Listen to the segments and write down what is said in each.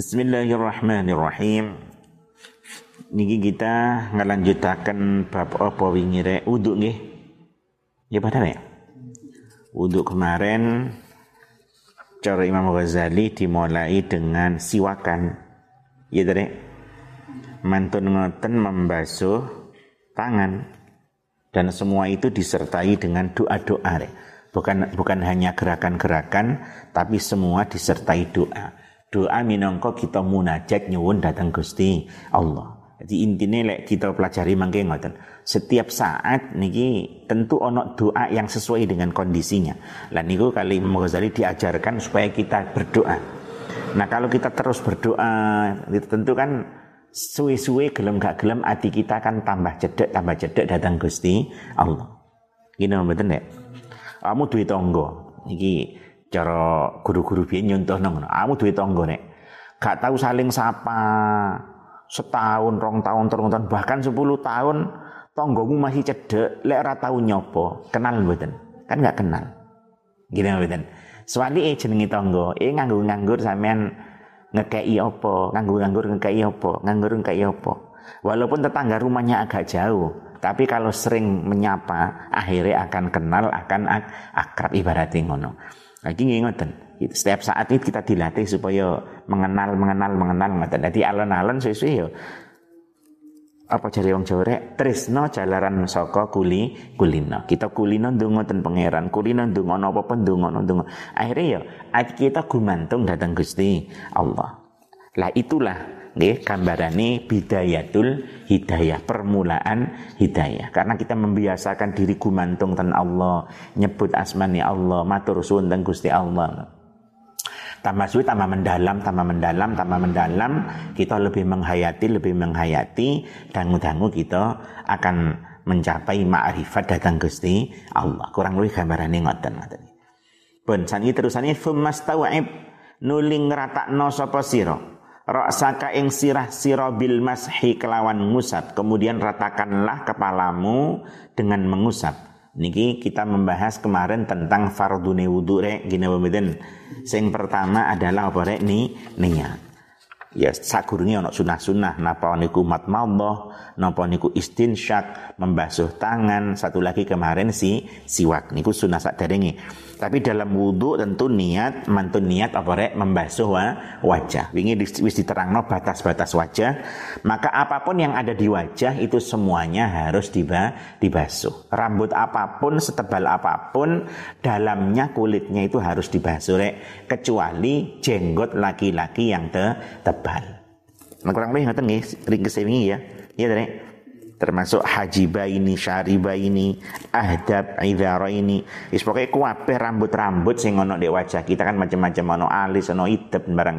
Bismillahirrahmanirrahim. Niki kita ngelanjutakan bab apa wingi rek uduk nggih. Ya padahal ya. Uduk kemarin cara Imam Ghazali dimulai dengan siwakan. Ya tadi. Mantun ngoten membasuh tangan dan semua itu disertai dengan doa-doa bukan bukan hanya gerakan-gerakan tapi semua disertai doa doa minangka kita munajat nyuwun datang Gusti Allah. Jadi intinya lek kita pelajari mangke ngoten. Setiap saat niki tentu ono doa yang sesuai dengan kondisinya. Lah niku kali Imam Ghazali diajarkan supaya kita berdoa. Nah kalau kita terus berdoa itu tentu kan suwe-suwe gelem gak gelem hati kita kan tambah cedek tambah cedek datang Gusti Allah. Gini mboten nek. Kamu duwe tangga. Iki cara guru-guru biyen nyontohno. Kamu duwe tangga nek gak tahu saling sapa setahun, rong tahun, terus tahun, bahkan 10 tahun tonggomu masih cedek, lek ora tahu nyopo, kenal mboten? Kan gak kenal. Gini mboten. Suwali e jenengi tonggo, e nganggur-nganggur sampean ngekei opo, nganggur-nganggur ngekei opo, nganggur ngekei opo. Walaupun tetangga rumahnya agak jauh, tapi kalau sering menyapa, akhirnya akan kenal, akan ak akrab ibaratnya ngono. Lagi ngoten. Setiap saat itu kita dilatih supaya mengenal, mengenal, mengenal ngoten. Jadi alon-alon sesuai ya apa cari wong Jawa rek tresno jalaran saka kuli kulino kita kulino ndonga ten pangeran kulino ndonga napa pun ndonga ndonga akhirnya ya kita gumantung datang Gusti Allah lah itulah nggih gambarane bidayatul hidayah permulaan hidayah. Karena kita membiasakan diri gumantung ten Allah nyebut asmani Allah matur suwun teng Gusti Allah. Tambah suwi tambah mendalam tambah mendalam tambah mendalam kita lebih menghayati lebih menghayati dan dangu kita akan mencapai ma'rifat datang Gusti Allah. Kurang lebih gambarannya ngoten ngoten. Pun sani terusane fumastawib nuling ratakno sapa sira Raksaka ing sirah sira bil mashi kelawan ngusap. Kemudian ratakanlah kepalamu dengan mengusap. Niki kita membahas kemarin tentang fardune wudu rek gini pemeden. Sing pertama adalah apa rek ni niat. Ya sakurunge ana sunah-sunah napa niku matmallah, napa niku istinsyak, membasuh tangan, satu lagi kemarin si siwak niku sunah saderenge. Tapi dalam wudhu tentu niat, mantun niat apa rek membasuh wa, wajah. Wingi wis diterangno batas-batas wajah. Maka apa pun yang ada di wajah itu semuanya harus diba, dibasuh. Rambut apa pun, setebal apa pun, dalamnya kulitnya itu harus dibasuh rek. Kecuali jenggot laki-laki yang te, tebal. Nah, kurang lebih ngoten nggih, ringkes ya. Iya, Rek termasuk hajiba ini, syariba ini, ahdab, idhara ini. Is pokoknya kuwabe rambut-rambut sing ono di wajah kita kan macam-macam ono alis, ono idep barang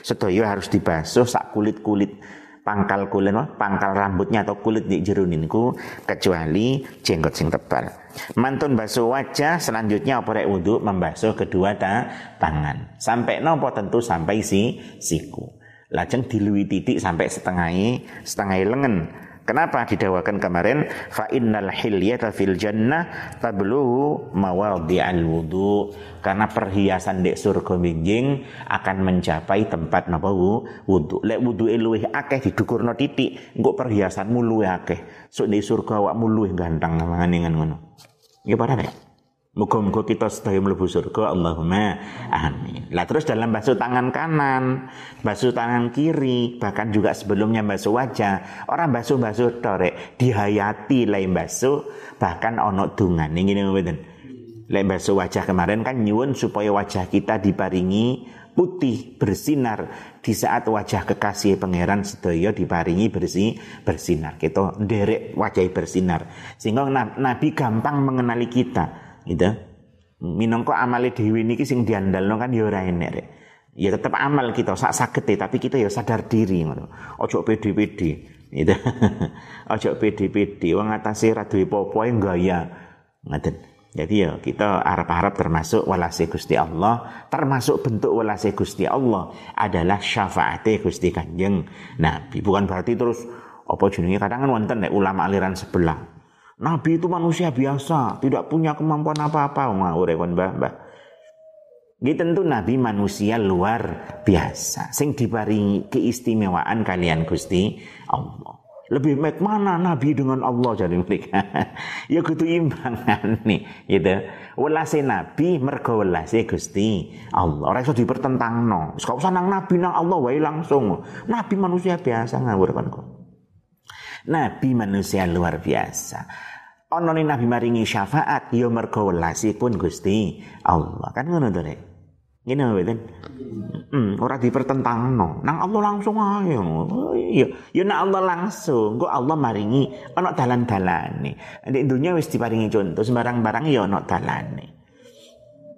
sedaya harus dibasuh sak kulit-kulit pangkal kulit pangkal rambutnya atau kulit di jeruninku kecuali jenggot sing tebal. Mantun basuh wajah selanjutnya apa rek wudhu membasuh kedua ta, tangan. Sampai nopo tentu sampai si siku. Lajeng dilui titik sampai setengah setengah lengan Kenapa didawakan kemarin? Fa innal hilyata fil jannah tabluhu mawadhi'al wudu. Karena perhiasan dek surga minjing akan mencapai tempat napa wudu. Lek wuduke luwih akeh didukurno titik, engko perhiasanmu luwih akeh. Sok dek surga awakmu luwih ganteng ngene ngono. Nggih padha nek. Muga-muga kita sedaya mlebu surga Allahumma amin. Lah terus dalam basuh tangan kanan, basuh tangan kiri, bahkan juga sebelumnya basuh wajah, orang basuh-basuh torek dihayati lain basuh, bahkan ono dungan ini mboten. Lain basuh wajah kemarin kan nyuwun supaya wajah kita diparingi putih bersinar di saat wajah kekasih pangeran sedaya diparingi bersih bersinar. Kita derek wajah bersinar sehingga Nabi gampang mengenali kita gitu. Minangka amale dhewe niki sing diandalno kan ya ora enek rek. Ya tetap amal kita sak sagete tapi kita ya sadar diri ngono. Ojo pede-pede gitu. Ojo pede-pede wong atase ra duwe apa-apa gaya ngaten. Jadi ya kita harap-harap termasuk walase Gusti Allah, termasuk bentuk walase Gusti Allah adalah syafaate Gusti Kanjeng Nabi. Bukan berarti terus apa jenenge kadang kan wonten ulama aliran sebelah. Nabi itu manusia biasa, tidak punya kemampuan apa-apa. Ngawur kon mbah, mbah. Nggih tentu nabi manusia luar biasa sing diparingi keistimewaan kalian Gusti Allah. Lebih baik mana nabi dengan Allah jadi mereka. ya kudu imbangan nih gitu. Welase nabi mergo welase Gusti Allah. Ora iso dipertentangno. Wis usah nang nabi nang Allah wae langsung. Nabi manusia biasa ngawur kok. Nabi manusia luar biasa. Ono nabi maringi syafaat ya mergo pun Gusti Allah. Kan ngono to, Rek. Ngene mboten. Hmm, ora dipertentangno. Nang Allah langsung ae. Iya, ya nak Allah langsung. Kok Allah maringi ana dalan-dalane. Nek dunya wis diparingi contoh sembarang barang ya ana dalane.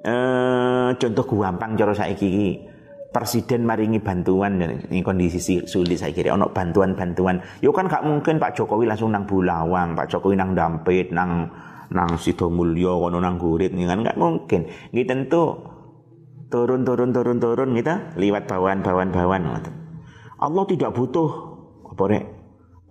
Eh contoh gampang cara saiki iki. Presiden maringi bantuan ini kondisi sulit saya kira ono bantuan-bantuan. Yo kan gak mungkin Pak Jokowi langsung nang Bulawang, Pak Jokowi nang Dampit, nang nang Sidomulyo, kono nang Gurit, kan gak mungkin. Ini tentu turun turun turun turun gitu lewat bawaan bawaan bawaan Allah tidak butuh apa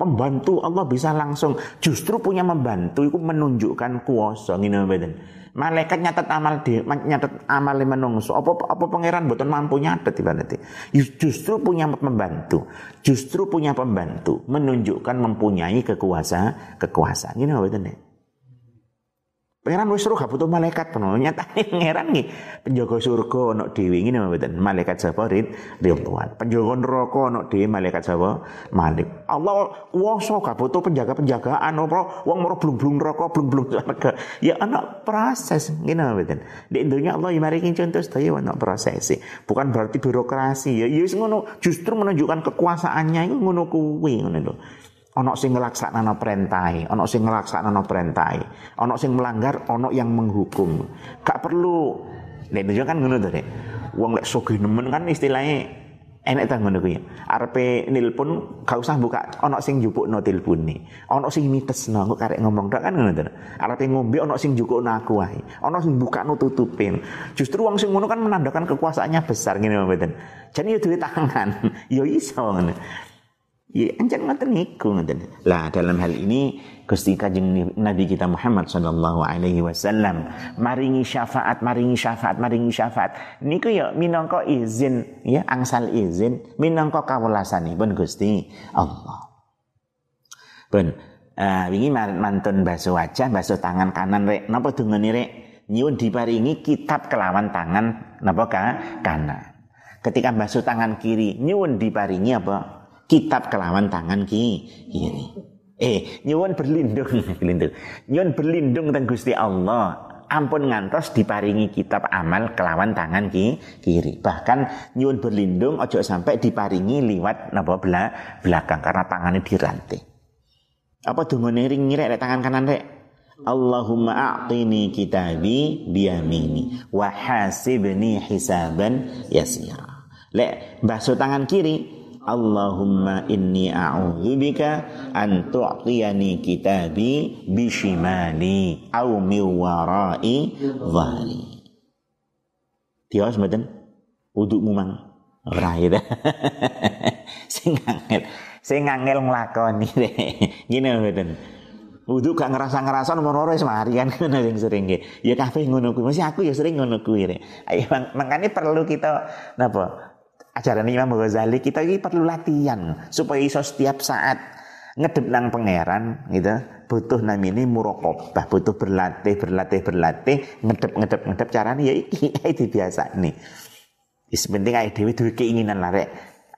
pembantu Allah bisa langsung. Justru punya membantu itu menunjukkan kuasa. Ngene mboten? Malaikat nyatet amal di nyatet amal menungso. Apa apa pangeran mboten mampu nyatet ibaratnya justru punya membantu justru punya pembantu menunjukkan mempunyai kekuasaan kekuasaan. Ngene mboten Pangeran wis suruh gak butuh malaikat peno. Nyatane pangeran nih penjaga surga ono dhewe ngene mboten. Malaikat sapa rid ridwan. Penjaga neraka ono dhewe malaikat sapa Malik. Allah kuwasa gak butuh penjaga-penjagaan apa wong moro blung-blung neraka blung-blung surga. Ya ana proses ngene mboten. Di dunia Allah maringi contoh sedaya ono proses. Bukan berarti birokrasi ya. Ya ngono justru menunjukkan kekuasaannya itu ngono kuwi ngono lho. Ono sing ngelaksanano perintai, ono sing ngelaksanano perintai, ono sing melanggar, ono yang menghukum. Gak perlu. Nek itu kan ngono to, Wong lek sugih nemen kan istilahnya enek ta ngono kuwi. Arepe nilpun gak usah buka ono sing njupukno tilpune. Ono sing mitesno kok karek ngomong tok kan ngono to. Arepe ngombe ono sing njukukno aku. Ono sing bukakno tutupin. Justru wong sing ngono kan menandakan kekuasaannya besar ngene mboten. Jadi duwe tangan. ya iso ngono. Ya anjan ngoten niku ngoten. Lah dalam hal ini Gusti Kanjeng Nabi kita Muhammad sallallahu alaihi wasallam maringi syafaat, maringi syafaat, maringi syafaat. Niku ya minangka izin ya angsal izin minangka kawelasanipun Gusti Allah. Ben uh, wingi mantun basuh wajah, basuh tangan kanan rek. Napa dungane rek? Nyuwun diparingi kitab kelawan tangan napa ka kanan. Ketika basuh tangan kiri, nyuwun diparingi apa? Kitab kelawan tangan ki kiri. Eh, nyuwun berlindung, berlindung. Nyuwun berlindung teng Gusti Allah. Ampun ngantos diparingi kitab amal kelawan tangan ki kiri. Bahkan nyuwun berlindung ojo sampai diparingi liwat napa bela, belakang karena tangannya dirantai. Apa dungane ring ngirek tangan kanan rek? Allahumma a'tini kitabi biyamini wa hasibni hisaban yasira. Lek basuh tangan kiri Allahumma inni a'udzubika an tu'tiyani kitabi bishimali au min warai dhahri. Tiwas mboten? Uduk mumang. Ora ya. Sing angel, sing angel nglakoni. Ngene mboten. Wudu gak ngerasa-ngerasa nomor loro wis mari kan ngono sing sering nggih. Ya kabeh ngono kuwi. Masih aku ya sering ngono kuwi rek. Ayo makanya perlu kita napa ajaran Imam Ghazali kita ini perlu latihan supaya iso setiap saat ngedep nang pangeran gitu. Butuh namini murokobah butuh berlatih berlatih berlatih ngedep ngedep ngedep. Caranya ya iki itu biasa nih Is penting ayo dewi duwe keinginan lah rek.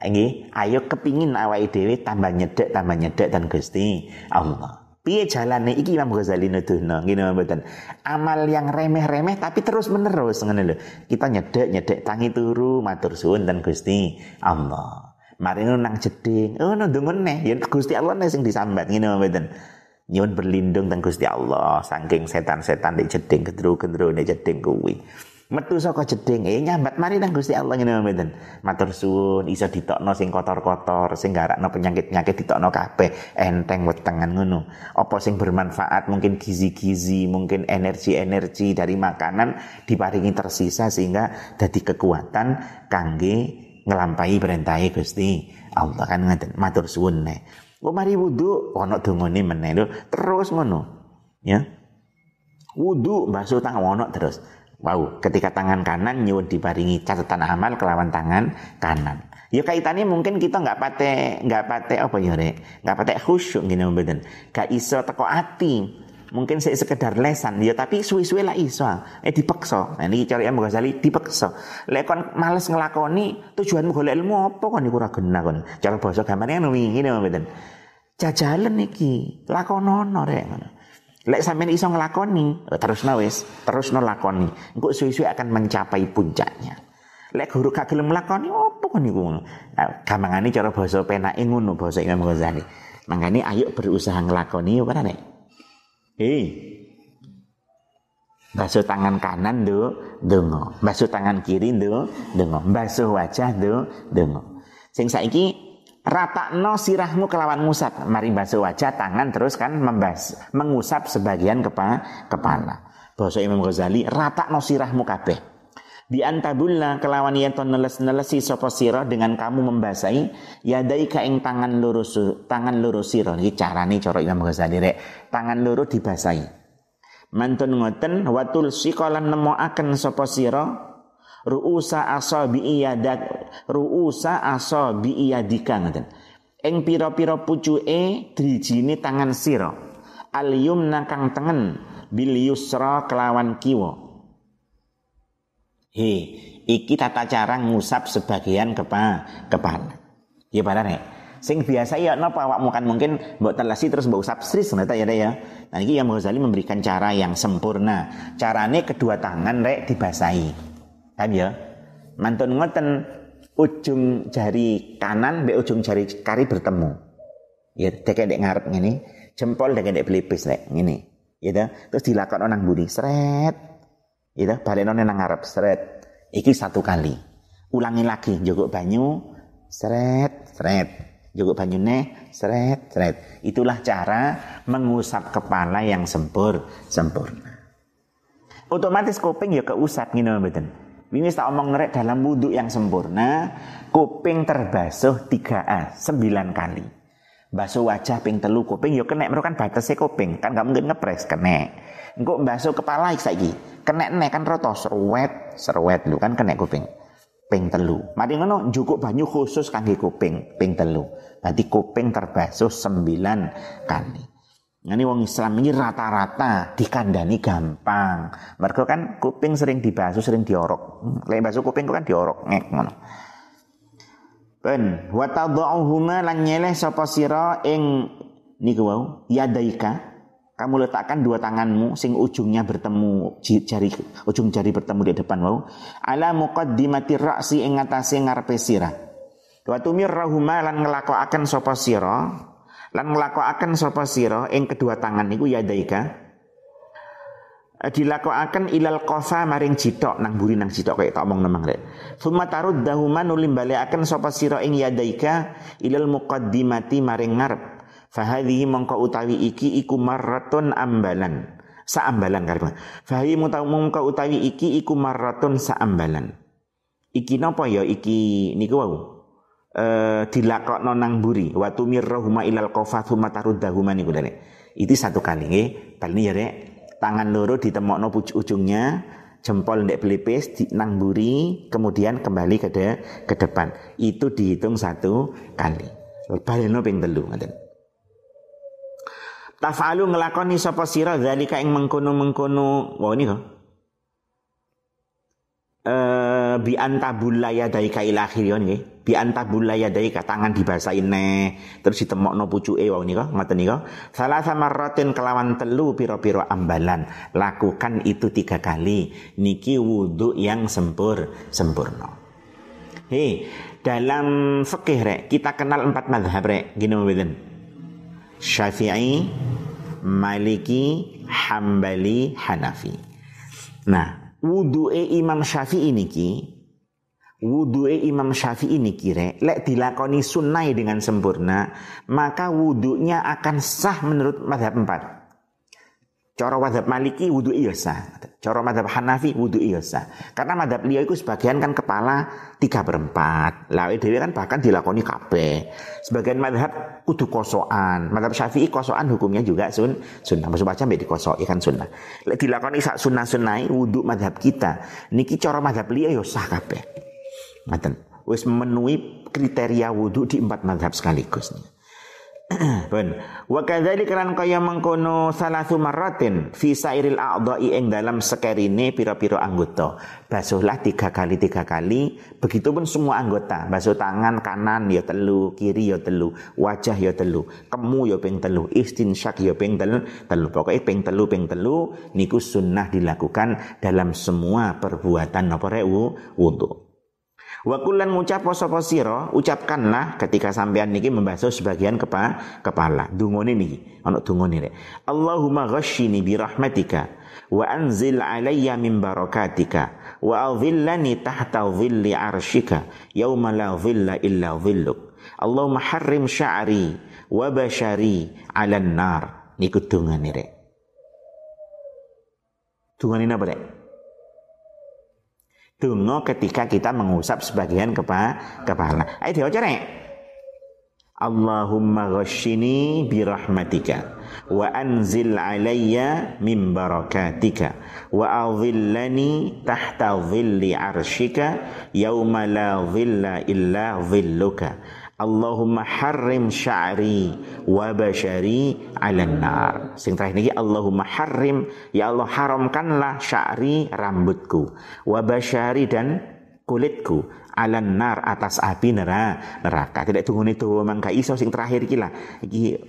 Ini ayo kepingin awal dewi tambah nyedek tambah nyedek dan Gusti Allah Piye jalane iki Imam Ghazali nuduhno ngene mboten. Amal yang remeh-remeh tapi terus menerus ngene lho. Kita nyedek-nyedek tangi turu matur suwun dan Gusti Allah. Mari nang jeding. Oh no neh ya Gusti Allah nih sing disambat ngene mboten. Nyuwun berlindung dan Gusti Allah saking setan-setan di jeding gendro-gendro di jeding kuwi metu saka jeding. Eh nyambat. Mari nang Gusti Allah ngene mboten? Matur suwun iso ditokno sing kotor-kotor sing garakno penyakit-penyakit ditokno kabeh. Enteng wetengan ngono. Apa sing bermanfaat? Mungkin gizi-gizi mungkin energi-energi dari makanan diparingi tersisa sehingga dadi kekuatan kangge ngelampai perintahe Gusti Allah. Kan ngaten matur suwun nek. Kok mari wudu. Ana dongane meneh terus ngono. Ya. Wudu basuh tangan ono terus Wow, ketika tangan kanan nyuwun diparingi catatan amal kelawan tangan kanan. Ya kaitannya mungkin kita nggak pate nggak pate apa ya rek, nggak pate khusyuk gini mboten. Gak iso teko ati. Mungkin saya sekedar lesan, ya tapi suwi-suwi lah iso. Eh dipaksa. Nah ini cari Imam Ghazali dipaksa. Lek kon males ngelakoni tujuanmu golek ilmu apa kon iku ora kon. Cara basa gambarnya ngono ngene mboten. Jajalan iki, lakonono rek. Lek sampean iso nglakoni, eh, terus wis, terus lakoni. Engko suwi-suwi akan mencapai puncaknya. Lek guru gak gelem nglakoni opo kon niku ngono. Nah, cara basa penake ngono basa Imam Ghazali. Mangkane ayo berusaha nglakoni yo kan nek. Hei. Basuh tangan kanan do, dongo. Basuh tangan kiri do, dongo. Basuh wajah do, dongo. Sing saiki no sirahmu kelawan ngusap. Mari basuh wajah, tangan terus kan membas, mengusap sebagian kepa, kepala. Bahasa Imam Ghazali, no sirahmu kabeh. Di antabulla kelawan yen neles-nelesi sapa sira dengan kamu membasahi yadai ing tangan lurus tangan lurus sira iki carane cara Imam Ghazali rek tangan loro dibasahi mantun ngoten watul sikolan nemoaken sapa sira ruusa asabi iyadat ruusa ngoten ing pira-pira pucuke drijine tangan sira. Al yumna kang tengen bil yusra kelawan kiwa. He iki tata cara ngusap sebagian kepa kepala ya pada nek sing biasa ya napa awakmu kan mungkin mbok telasi terus mbok usap sris ngono ya ya? Nah iki yang Ghazali memberikan cara yang sempurna. Carane kedua tangan rek dibasahi Kan ya? Mantun ngoten ujung jari kanan be ujung jari kari bertemu. Ya dek dek ngarep ngene, jempol dek dek pelipis nek ngene. Ya Terus dilakon nang budi seret. Ya baleno nang ngarep seret. Iki satu kali. Ulangi lagi jogok banyu seret seret. Jogok banyune seret seret. Itulah cara mengusap kepala yang sempur sempurna. Otomatis kuping ya keusap ngene mboten. Ini tak omong ngerek dalam wudhu yang sempurna, kuping terbasuh 3A, 9 kali. Basuh wajah ping telu kuping yo kena kan batasnya kuping, kan gak mungkin ngepres kena. Engko basuh kepala iki saiki, kena nek kan roto seruet, seruet lu kan kena kuping. Ping telu. Mari ngono njukuk banyu khusus kangge kuping, ping telu. Berarti kuping terbasuh 9 kali. Ini wong Islam ini rata-rata dikandani gampang. Mereka kan kuping sering dibasuh, sering diorok. Lek basuh kuping kan diorok ngek ngono. Ben wa tad'uhuma lan nyeleh sapa sira ing niku wau yadaika kamu letakkan dua tanganmu sing ujungnya bertemu jari ujung jari bertemu di depan wau ala muqaddimati ra'si ing ngatasé ngarepe sira wa tumirrahuma lan nglakokaken sapa sira lan nglakokaken sapa sira? Ing kedua tangan niku yadaika eh, dilakokaken ilal kofa maring jitok nang buri nang jitok kayak tak omong nemang rek. Summa taruddahuma nulim balekaken sapa sira ing yadaika ilal muqaddimati maring ngarep. Fahadhihi mongko utawi iki iku marratun ambalan. Saambalan karep fahadhihi mongko utawi iki iku marratun saambalan. Iki napa ya? Iki niku wau eh, dilakokno nang buri wa tumirruhuma ilal qafat huma taruddahuma niku dene. Itu satu kali nggih. Bal ya rek. Tangan loro ditemokno ujungnya, jempol ndek pelipis di nang buri, kemudian kembali ke de, ke depan. Itu dihitung satu kali. Baleno ping telu ngoten. Tafalu ngelakoni sapa sira zalika ing mengkono-mengkono. Wah ini kok. Eh bi antabulaya daika ila akhirion nggih bi antabulaya daika tangan dibasahin ne terus ditemokno pucuke wau nika ngoten nika. Salah sama rotin kelawan telu piro-piro ambalan. Lakukan itu tiga kali. Niki wudhu yang sempur sempurna. Hei dalam fikih rek kita kenal empat madhab rek. Gini mboten? Syafi'i Maliki Hambali Hanafi. Nah wudu'e Imam Syafi'i niki wudu'e Imam Syafi'i niki re lek dilakoni sunnah dengan sempurna maka wudunya akan sah menurut madhab empat Cara madhab Maliki wudhu iya sah. Cara madhab Hanafi wudhu iya sah. Karena madhab liya itu sebagian kan kepala tiga berempat. Lah dewi kan bahkan dilakoni kabeh. Sebagian madhab kudu kosoan. Madhab Syafi'i kosoan hukumnya juga sun sunnah. Maksud baca mbek dikosoi kan sunnah. Lek dilakoni sak sunnah sunnah wudhu madhab kita. Niki cara madhab liya yo sah kabeh. Ngaten. Wis memenuhi kriteria wudhu di empat madhab sekaligus. Pun. Wa kadzalika kan kaya mengkono salasu marratin fi sairil a'dha'i ing dalam sekerine pira-pira anggota. Basuhlah tiga kali tiga kali, begitupun semua anggota. Basuh tangan kanan ya telu, kiri ya telu, wajah ya telu, kemu ya ping telu, istinsyak ya ping telu, telu. Pokoknya ping telu ping telu niku sunnah dilakukan dalam semua perbuatan napa rek wudu. Wa kullan ngucap sapa sira, ucapkanlah ketika sampean niki membasuh sebagian kepa kepala. Dungone niki, ana dungone rek. Allahumma ghashini bi rahmatika wa anzil alayya min barakatika wa adhillani tahta dhilli arshika yauma la dhilla illa dhilluk. Allahumma harrim sya'ri wa bashari 'alan nar. Niku dungane rek. Dungane napa rek? Dungo ketika kita mengusap sebagian kepa kepala. Ayo diwaca nih. Allahumma ghashini birahmatika wa anzil alayya min barakatika wa adhillani tahta dhilli arshika yawma la dhilla illa dhilluka Allahumma harrim sya'ri wa bashari 'alan nar. Sing terakhir niki Allahumma harrim ya Allah haramkanlah sya'ri rambutku wa bashari dan kulitku alan nar atas api neraka. Tidak tunggu itu mangka iso sing terakhir iki lah.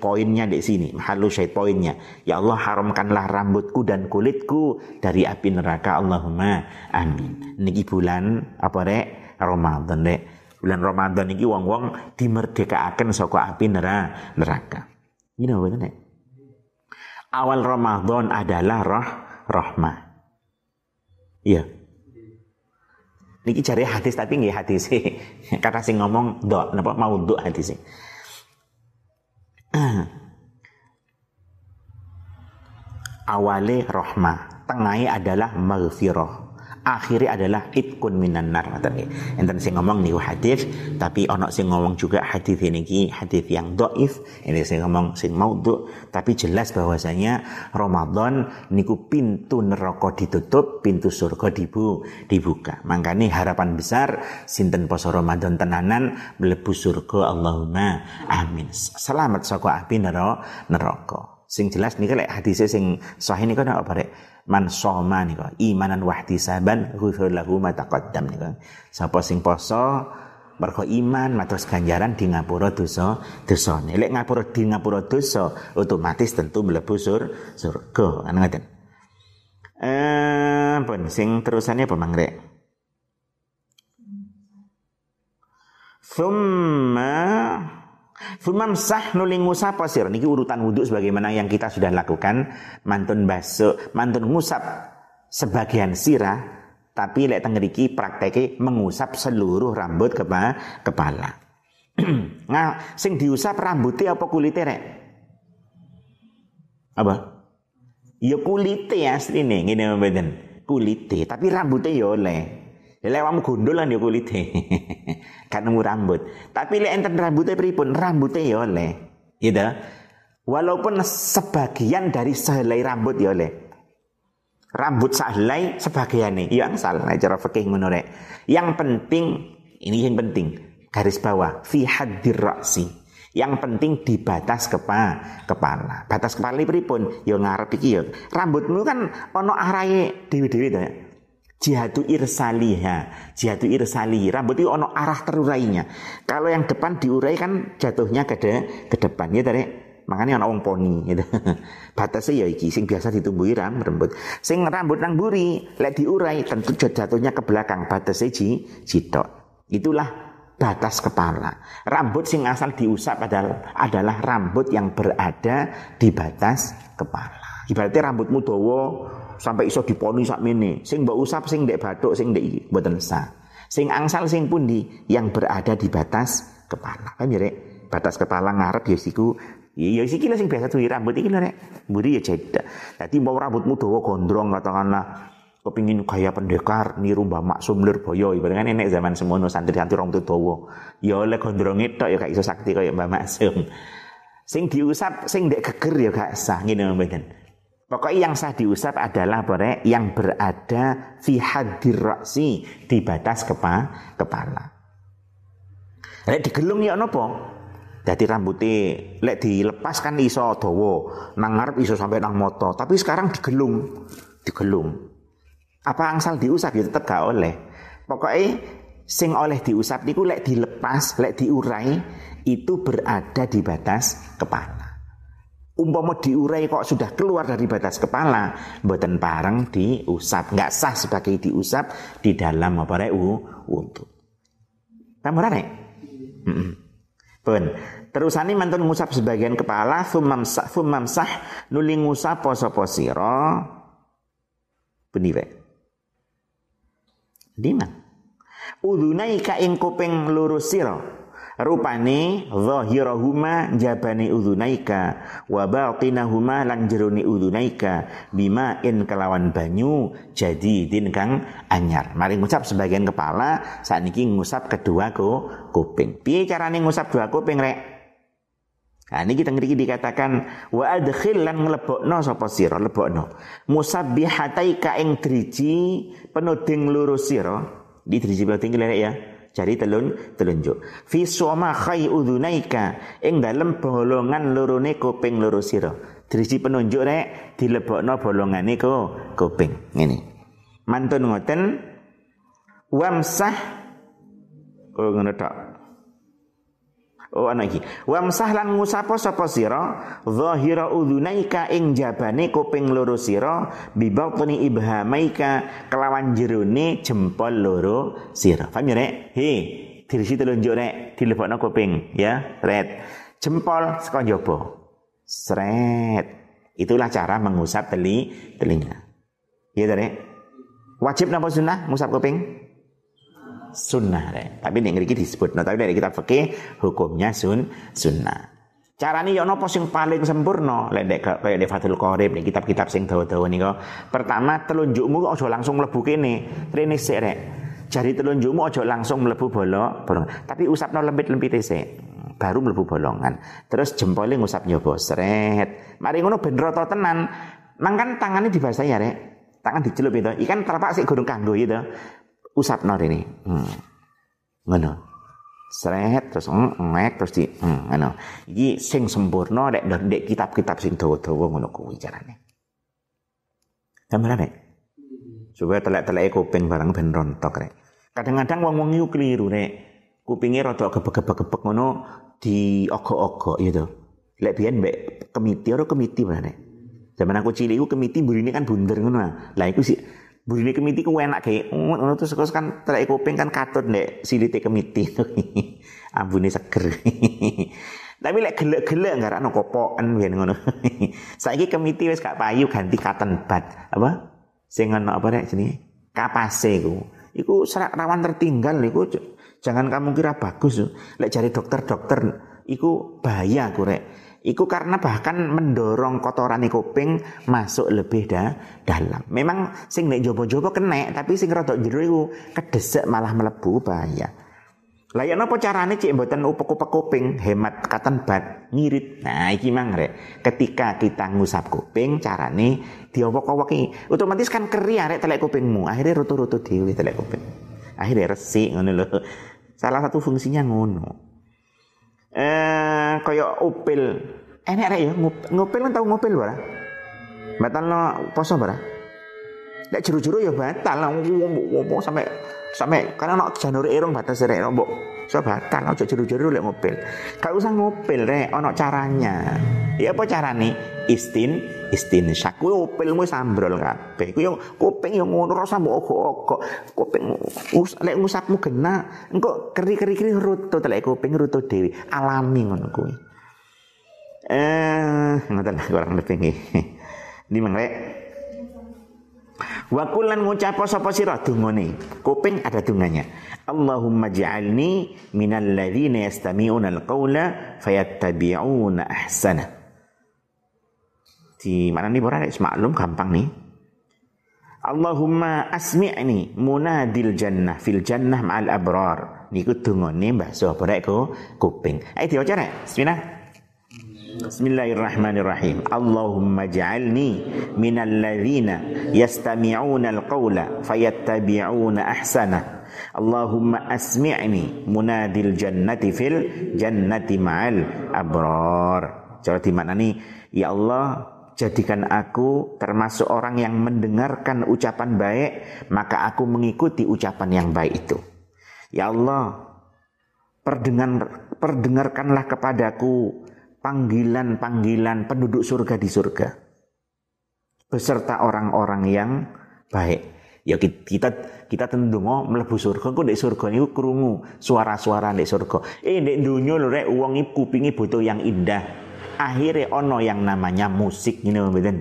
Poinnya di sini, mahalu syait poinnya. Ya Allah haramkanlah rambutku dan kulitku dari api neraka. Allahumma amin. Niki bulan apa rek? Ramadan rek bulan Ramadan ini wong-wong dimerdekakan saka api neraka. Ini apa betul Awal Ramadan adalah roh rahmah. Iya. Niki cari hadis tapi nggih hadis kata sing ngomong dok napa mau dok hadis Awalnya rahmah, tengahnya adalah maghfirah akhirnya adalah itkun minan nar ngoten enten sing ngomong niku hadis tapi ono sing ngomong juga hadis ini ki hadis yang doif. Ini sing ngomong sing maudhu. Tapi jelas bahwasanya Ramadan niku pintu neraka ditutup pintu surga dibu dibuka. Makanya harapan besar sinten poso Ramadan tenanan mlebu surga Allahumma amin. Selamat saka api neraka sing jelas nih lek hadisnya sing sahih niku apa rek? Man soma nika imanan wahtisaban ghufir lahu ma taqaddam nika sapa sing poso mergo iman matus ganjaran di ngapura dosa dosa lek ngapura di ngapura dosa otomatis tentu mlebu sur surga. Kan ngoten eh pun sing terusannya apa mangrek Thumma sah nuling ngusap pasir. Niki urutan wudhu sebagaimana yang kita sudah lakukan. Mantun baso, mantun ngusap sebagian sirah. Tapi lek tengeriki prakteke mengusap seluruh rambut kepa, kepala. nah, sing diusap rambutnya apa kulitnya rek? Apa? Ya kulitnya asli nih, gini mbak Kulitnya, tapi rambutnya ya oleh. Lek awakmu gondol ya kulite. kan nemu rambut. Tapi lek enten rambutnya pripun? Rambutnya ya oleh. Gitu. Walaupun sebagian dari sehelai rambut ya oleh. Rambut sehelai sebagian nih. Yang salah cara fikih ngono Yang penting ini yang penting garis bawah fi ra'si. Yang penting di batas kepa, kepala. Batas kepala ini pripun? Ya ngarep iki ya. Rambutmu kan ono arahe dewi-dewi to ya jihatu irsaliha jihatu irsali. Rambut itu ono arah terurainya. Kalau yang depan diurai kan jatuhnya ke, de, ke depan. Ya tadi. Makanya ono wong poni gitu. Batasnya ya iki sing biasa ditumbuhi ram rambut. Sing rambut nang buri lek diurai tentu jatuhnya ke belakang. Batasnya ji jitok. Itulah batas kepala. Rambut sing asal diusap adalah adalah rambut yang berada di batas kepala. Ibaratnya rambutmu dowo sampai iso diponi sak mene. Sing mbok usap sing ndek bathuk sing ndek iki mboten sah. Sing angsal sing pundi yang berada di batas kepala. Kan ya Batas kepala ngarep ya siku Iya sih kira sing biasa tuh rambut iki lho rek. Mburi ya cedak. Dadi mau rambutmu dawa gondrong katakanlah kepingin kaya pendekar niru Mbah Maksum Lirboyo ibaratnya kan enek zaman semono santri-santri rambut dawa. Ya oleh gondronge tok ya gak iso sakti kaya Mbah Maksum. Sing diusap sing ndek geger ya gak sah ngene mboten. Pokoknya yang sah diusap adalah boleh yang berada fi hadir di batas kepa, kepala. Lek digelung ya nopo? Jadi rambutnya lek dilepas kan iso dawa, nang ngarep iso sampai nang moto, tapi sekarang digelung, digelung. Apa angsal diusap ya tetep gak oleh. Pokoknya sing oleh diusap niku lek dilepas, lek diurai itu berada di batas kepala. Umpama diurai kok sudah keluar dari batas kepala, mboten pareng diusap, nggak sah sebagai diusap di dalam apa rek untuk. Ora rek? Pun. Terusane mantun ngusap sebagian kepala sumamsah sumamsah nuli ngusap sapa sira benih wae. Diman. Udunai ka ing kuping lurus sira. Rupane zahirahuma jabani udunaika wa batinahuma lan jerone udunaika bima in kelawan banyu jadi din kang anyar. Mari ngucap sebagian kepala, sakniki ngusap kedua ko kuping. Piye carane ngusap dua kuping rek? Nah, ini kita ngerti dikatakan wa adkhil lan nglebokno sapa sira lebokno. Musabbihataika ing driji penuding lurus sira. Di driji penuding ya jari telun telunjuk. Fi soma khai udhunaika ing dalem bolongan lorone kuping loro sira. Driji penunjuk rek. Dilebokno bolongane ko kuping. Ngene. Mantun ngoten. Wamsah. Oh ngono tok Oh ana iki. Wamsah lan ngusapo sapa sira zahira udhunaika ing jabane kuping loro sira bi batni ibhamaika kelawan jerone jempol loro sira. Paham ya Rek? He, dirisi telunjuk Rek, dilebokno kuping ya, red. Jempol saka njaba. Sret. Itulah cara mengusap teli telinga. Iya, Rek? Wajib napa sunnah ngusap kuping? Sunnah deh. Tapi nek ngriki disebut nah, tapi dari kita fikih hukumnya sun sunnah. Carane yo napa sing paling sempurna lek kaya di Fathul Qorib nek kitab-kitab sing dawa-dawa nika. Pertama telunjukmu aja langsung mlebu kene. Rene sik rek. Jari telunjukmu aja langsung mlebu bolong, bolong. Tapi usapno lempit-lempit sik. Baru mlebu bolongan. Terus jempolnya ngusap nyoba seret. Mari ngono ben rata tenan. Mangkan tangannya dibasahi ya rek. Tangan dicelup itu. Ikan terpak sik gurung kanggo gitu usap nor ini. Hmm. ngono. Seret terus ngek terus di hmm, ngono. Iki sing sempurna dek dek kitab-kitab sing dawa-dawa ngono kuwi carane. Gambaran nek supaya telek-telek kuping barang ben rontok rek. Kadang-kadang wong-wong iku keliru rek. Kupinge rada gebek-gebek ngono di ogo-ogo gitu lek biyen mbek kemiti ora kemiti mana zaman aku cilik iku kemiti burine kan bunder ngono lah iku sih Burine kemiti ku enak kayak ngono terus terus kan telek kuping kan katut nek silite kemiti. Ambune seger. Tapi lek gelek-gelek enggak ana kopoken yen ngono. Saiki kemiti wis gak payu ganti cotton bud. Apa? Sing ana apa rek jenenge? Kapase ku. Iku serak rawan tertinggal niku jangan kamu kira bagus. Lek cari dokter-dokter iku bahaya ku rek. Iku karena bahkan mendorong kotoran kuping masuk lebih dah dalam. Memang sing nek jopo-jopo kena, tapi sing rada jero iku kedesek malah melebu bahaya. Lah ya napa carane cek mboten upek-upek kuping, hemat katan bat, ngirit. Nah, iki mang rek. Ketika kita ngusap kuping, carane diowok-owoki. Otomatis kan keri arek telek kupingmu. Akhirnya rutu-rutu dhewe telek kuping. Akhirnya resik ngono lho. Salah satu fungsinya ngono eh kaya upil. Enek rek ya ngupil kan tau ngupil bara. Batal no poso bara. Nek juru-juru ya batal ngomong sampai sampai karena nak janur irung batas rek mbok so batal aja juru-juru lek ngupil. Gak usah ngupil rek ana caranya. Ya apa carane? Istin istin kuwi upilmu sambrol kabeh. Kuwi yo kuping yo ngono rasa mbok ogok-ogok. Kuping us lek ngusapmu gena engko keri-keri rutu lek kuping rutu dhewe. Alami ngono kuwi. Eh, ngoten kurang lebih nggih. Ini mengrek Wa kullan ngucap sapa sira dungane. Kuping ada dunganya. Allahumma ja'alni minal ladzina yastami'una al-qaula fayattabi'una ahsana. Di mana nih borang maklum gampang nih. Allahumma asmi'ni munadil jannah fil jannah ma'al abrar. Niku dungane Mbah Sopo rek kuping. Ayo diwaca rek. Bismillah. Bismillahirrahmanirrahim. Allahumma ja'alni minal ladzina yastami'una al-qawla fayattabi'una ahsana. Allahumma asmi'ni munadil jannati fil jannati ma'al abrar. Cara di mana nih? Ya Allah, jadikan aku termasuk orang yang mendengarkan ucapan baik, maka aku mengikuti ucapan yang baik itu. Ya Allah, perdengar, perdengarkanlah kepadaku panggilan-panggilan penduduk surga di surga. Beserta orang-orang yang baik. Ya kita kita tentu mau melebu surga kok di surga niku krungu suara-suara di surga. Eh di dunia lho rek wong kupingi butuh yang indah akhirnya ono yang namanya musik ini mboten.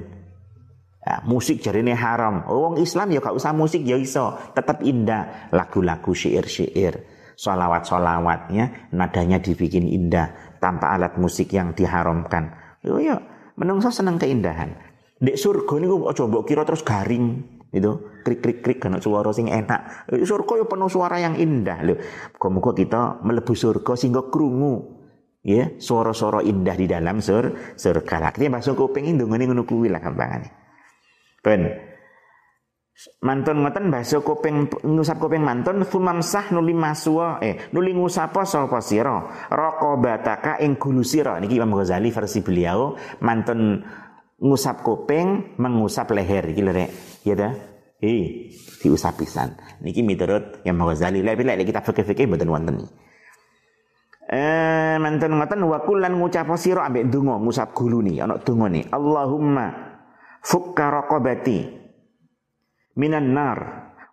Ya, musik jadi ini haram. Oh, wong Islam ya gak usah musik ya iso, tetap indah lagu-lagu syair-syair, solawat-solawatnya nadanya dibikin indah tanpa alat musik yang diharamkan. Yo yo, menungso seneng keindahan. Dek surga niku coba kira terus garing itu krik krik krik karena suara sing enak. Surga yo penuh suara yang indah lho. Muga kita melebu surga sehingga krungu ya suara-suara indah di dalam sur surga kita masuk kuping indungane ngono kuwi lah gampangane. Ben. Mantun ngoten basa kuping ngusap kuping mantun. Fumamsah nuli maswa eh nuli ngusapa sapa sira? Raqabataka ing gulu sira. Niki Imam Ghazali versi beliau mantun ngusap kuping mengusap leher. Iki lho rek. Ya dah eh diusap pisan. Niki miturut Imam Ghazali. Lek lek kita fikih-fikih mboten wonten Eh manten ngoten wa kullan ngucap sira ambek donga ngusap guluni ana dongane Allahumma fukka raqabati minan nar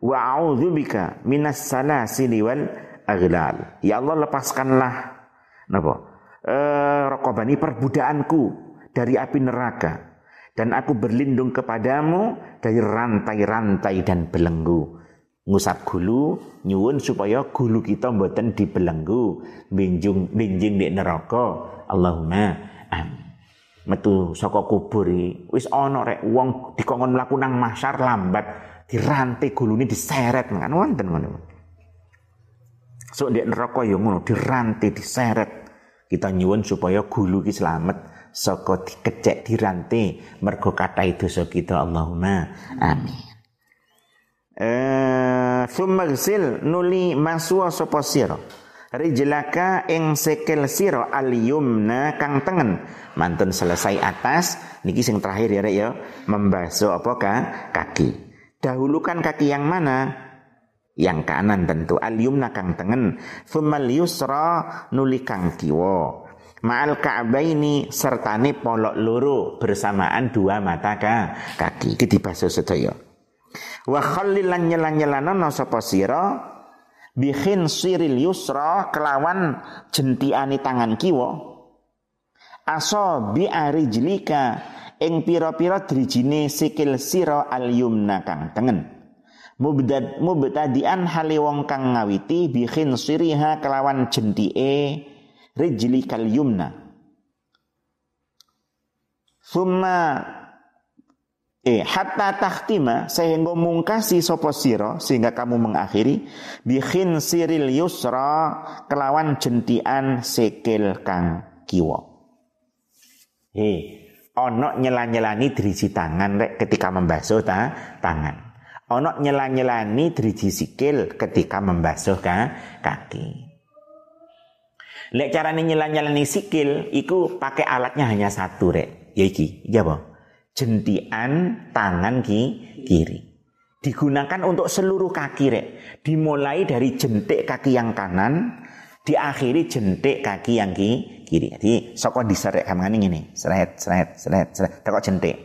wa a'udzubika minas salasili wal aghlal. Ya Allah lepaskanlah. Napa? Eh raqabani perbudaanku dari api neraka dan aku berlindung kepadamu dari rantai-rantai dan belenggu ngusap gulu nyuwun supaya gulu kita mboten dibelenggu. Binjung binjing di neraka. Allahumma amin. Metu saka kubur wis ana rek wong dikongkon mlaku nang mahsyar lambat dirantai gulune diseret kan wonten ngono. So di neraka ya ngono dirantai diseret. Kita nyuwun supaya gulu ki selamat saka dikecek dirantai mergo kathah dosa kita. Allahumma amin eh summa nuli maswa sapa sira? Rijlaka ing sekel sira al yumna kang tengen. Mantun selesai atas niki sing terakhir ya rek ya. Membasuh apa ka kaki. Dahulukan kaki yang mana? Yang kanan tentu. Al yumna kang tengen. Thummal yusra nuli kang kiwa. Ma'al ka'baini sertane polok loro bersamaan dua mata ka kaki. Iki dibasuh sedaya wa khallilan nyelan-nyelanono sapa sira? Bihin siril yusra kelawan jentiani tangan kiwa. Aso bi arijlika ing pira-pira drijine sikil sira al yumna kang tengen. Mubdad mubtadian hale wong kang ngawiti bihin siriha kelawan jentike rijlikal yumna. Summa Eh, hatta tahtima sehingga mungkasi sopo siro sehingga kamu mengakhiri bikin siril yusra kelawan jentian sekil kang kiwo. Hei, ono nyela-nyelani driji tangan rek ketika membasuh ta, tangan. Ono nyela-nyelani driji sikil ketika membasuh ka, kaki. Lek carane nyela-nyelani sikil iku pakai alatnya hanya satu rek. Ya iki, iya? Jentian tangan ki, kiri. Digunakan untuk seluruh kaki rek. Dimulai dari jentik kaki yang kanan, diakhiri jentik kaki yang ki, kiri. Jadi soko diserek kamane ngene, seret seret seret seret tekok jentik.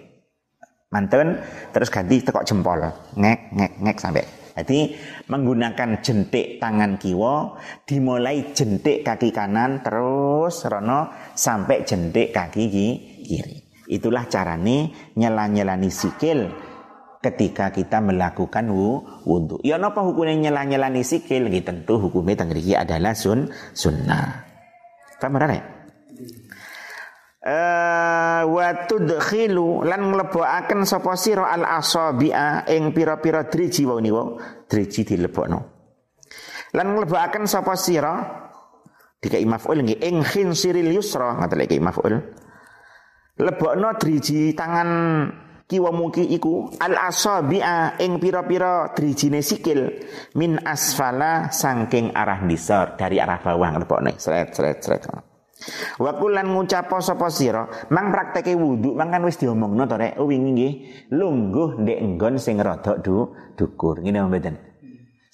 Mantun terus ganti tekok jempol, ngek ngek ngek sampai jadi menggunakan jentik tangan kiwa dimulai jentik kaki kanan terus rono sampai jentik kaki kiri. Itulah carane nyela-nyelani sikil ketika kita melakukan wudhu. Ya napa hukumnya nyela-nyelani sikil? Gitu, tentu hukumnya tengriki adalah sun sunnah. Paham ya? Uh, wa tudkhilu lan mlebokaken sapa sira al asabi'a ing pira-pira driji wau niku driji dilebokno lan mlebokaken sapa sira dikai maf'ul nggih ing khinsiril yusra ngoten iki maf'ul lebokno driji tangan kiwa muki iku al asabi'a ing pira-pira drijine sikil min asfala sangking arah nisar dari arah bawah lebokne sret sret sret Wakulan ngucapo sapa sira, mang prakteke wudu, mang kan wis diomongno to rek, wingi nggih lungguh ndek nggon sing rada du, dukur. Ngene mboten.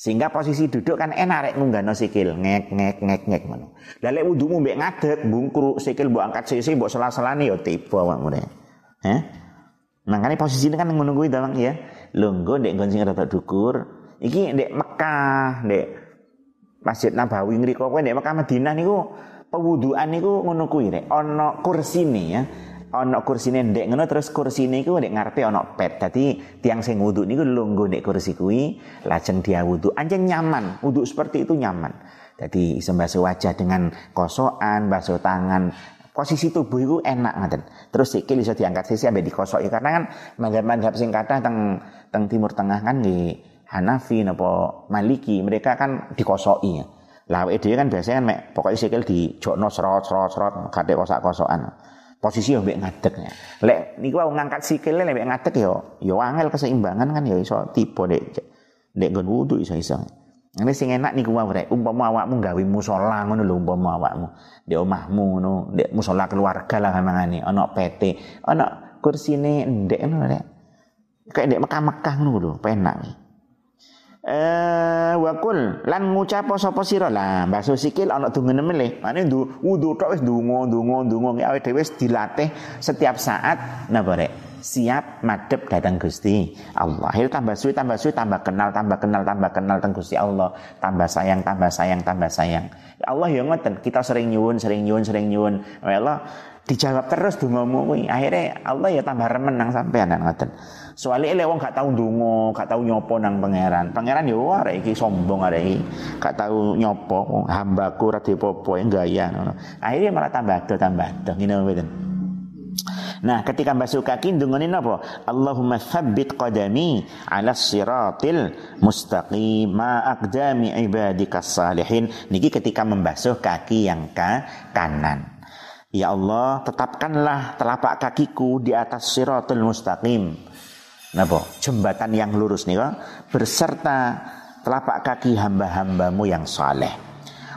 Sehingga posisi duduk kan enak rek ngunggahno sikil, ngek ngek ngek ngek ngono. Lah lek wudumu mbek ngadeg, bungkruk sikil mbok angkat sisi mbok sela-selane ya tiba awakmu rek. Heh. Makanya posisi ini kan kuwi dalang ya. Lungguh ndek nggon sing rada dukur. Iki ndek Mekah, ndek Masjid Nabawi ngriko kowe ndek Mekah Madinah niku pewuduan niku ngono kuwi rek ana kursine ya ana kursine ndek ngono terus kursine iku ndek ngarepe ana pet dadi tiang sing wudu niku lungguh ndek kursi kuwi lajeng dia wudu anjen nyaman wudu seperti itu nyaman jadi iso basuh wajah dengan kosokan basuh tangan posisi tubuh itu enak ngaten. Terus sikil bisa diangkat sisi ambil dikosoki karena kan madhab-madhab sing kathah teng teng timur tengah kan di Hanafi napa Maliki mereka kan dikosoki ya. Lah dhewe kan biasanya kan mek pokoke sikil di jokno serot serot serot kadek kosak-kosokan. Posisi yo mbek ngadeg ya. Lek niku aku ngangkat sikile lek ngadeg yo yo angel keseimbangan kan yo iso tiba dek dek nggon wudu iso-iso. Ini sing enak niku wae rek umpama awakmu gawe musala ngono lho umpama awakmu di omahmu ngono ndek musala keluarga lah mangane ana PT ana kursine ndek ngono rek kayak ndek Mekah-Mekah ngono lho penak eh wakul lan ngucap sapa sira lah basuh sikil ana dungene meleh mane ndu wudu tok wis ndonga ndonga ndonga awake dhewe dilatih setiap saat napa rek siap madep datang Gusti Allah. Akhir tambah suwi tambah suwi tambah kenal tambah kenal tambah kenal tentang Gusti Allah, tambah sayang tambah sayang tambah sayang. Ya Allah ya ngoten, kita sering nyuwun sering nyuwun sering nyuwun. Allah dijawab terus dongamu kuwi. Akhirnya Allah ya tambah remen nang sampean ngoten. Soalnya ele wong gak tahu dungo, gak tahu nyopo nang pangeran. Pangeran yo arek iki sombong arek iki. Gak tahu nyopo hambaku ra dipopo gaya. Akhirnya malah tambah ado tambah ado ngene mboten. Nah, ketika basuh kaki dungane napa? Allahumma tsabbit qadami 'ala siratil mustaqim ma aqdami ibadikas salihin. Niki ketika membasuh kaki yang ka kanan. Ya Allah, tetapkanlah telapak kakiku di atas siratul mustaqim. Napa? Jembatan yang lurus nih berserta telapak kaki hamba-hambamu yang saleh.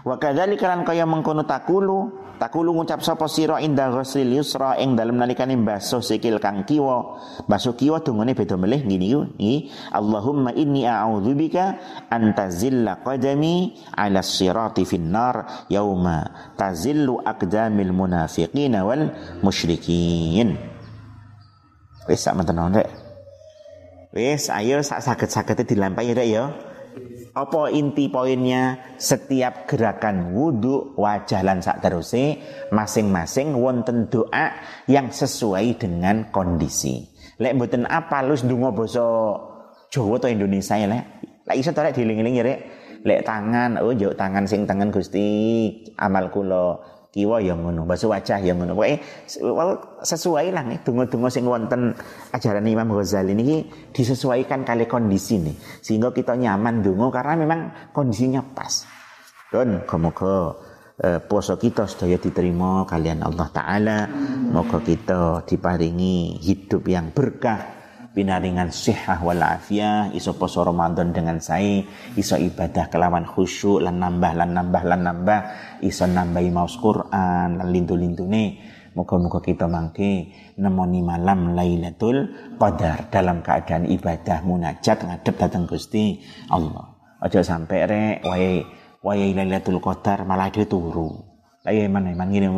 Wa kadzalika lan kaya mengkono takulu takulu ngucap sapa sira indah ghuslil yusra ing dalem nalikane basuh sikil kang kiwa. Basuh kiwa dungane beda melih ngene iki Allahumma inni a'udzubika an tazilla qadami 'ala sirati finnar yauma tazillu aqdamil munafiqina wal musyrikin. Wis sak menten rek. Wes, ayo sak sakit-sakitnya dilampahi ya. Apa inti poinnya? Setiap gerakan wudhu wajah lan sak teruse masing-masing wonten doa yang sesuai dengan kondisi. Lek mboten apa lu ndonga basa Jawa atau Indonesia ya lek. Lek iso to lek dieling-eling ya rek. Lek tangan, oh yo tangan sing tangan Gusti amal kula kiwa yang ngono, basuh wajah yang ngono. Pokoke sesuai lah nih donga-donga sing wonten ajaran Imam Ghazali ini disesuaikan kali kondisi nih sehingga kita nyaman donga karena memang kondisinya pas. Dan semoga eh, poso kita sedaya diterima kalian Allah taala. Moga kita diparingi hidup yang berkah pinaringan sihah wal afiyah iso poso Ramadan dengan saya iso ibadah kelawan khusyuk lan nambah lan nambah lan nambah iso nambahi maus Quran lan lintu-lintune Moga-moga kita mangke nemoni malam Lailatul Qadar dalam keadaan ibadah munajat ngadep datang Gusti Allah. Aja sampai rek wae wae Lailatul Qadar malah dia turu. Lah ya mana man ngene.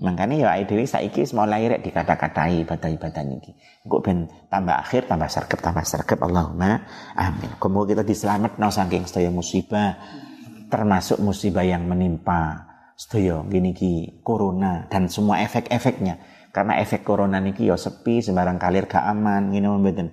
Makanya ya dhewe saiki mulai rek dikata-katai ibadah-ibadah niki. Engko ben tambah akhir tambah sergap tambah sergap Allahumma amin. Kemudian kita diselametno saking sedaya musibah termasuk musibah yang menimpa sedaya gini ki corona dan semua efek-efeknya. Karena efek corona niki ya sepi sembarang kalir gak aman ngene mboten.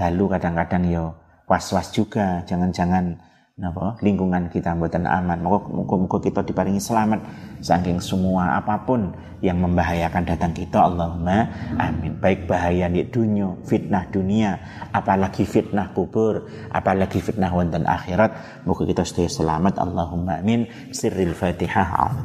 dalu kadang-kadang yo was-was juga jangan-jangan napa? Lingkungan kita mboten aman. Muga-muga kita diparingi selamat. Saking semua apa pun yang membahayakan datang kita Allahumma amin. Baik bahaya di dunia fitnah dunia apalagi fitnah kubur apalagi fitnah wonten akhirat muga kita stay selamat. Allahumma amin. Sirril fatihah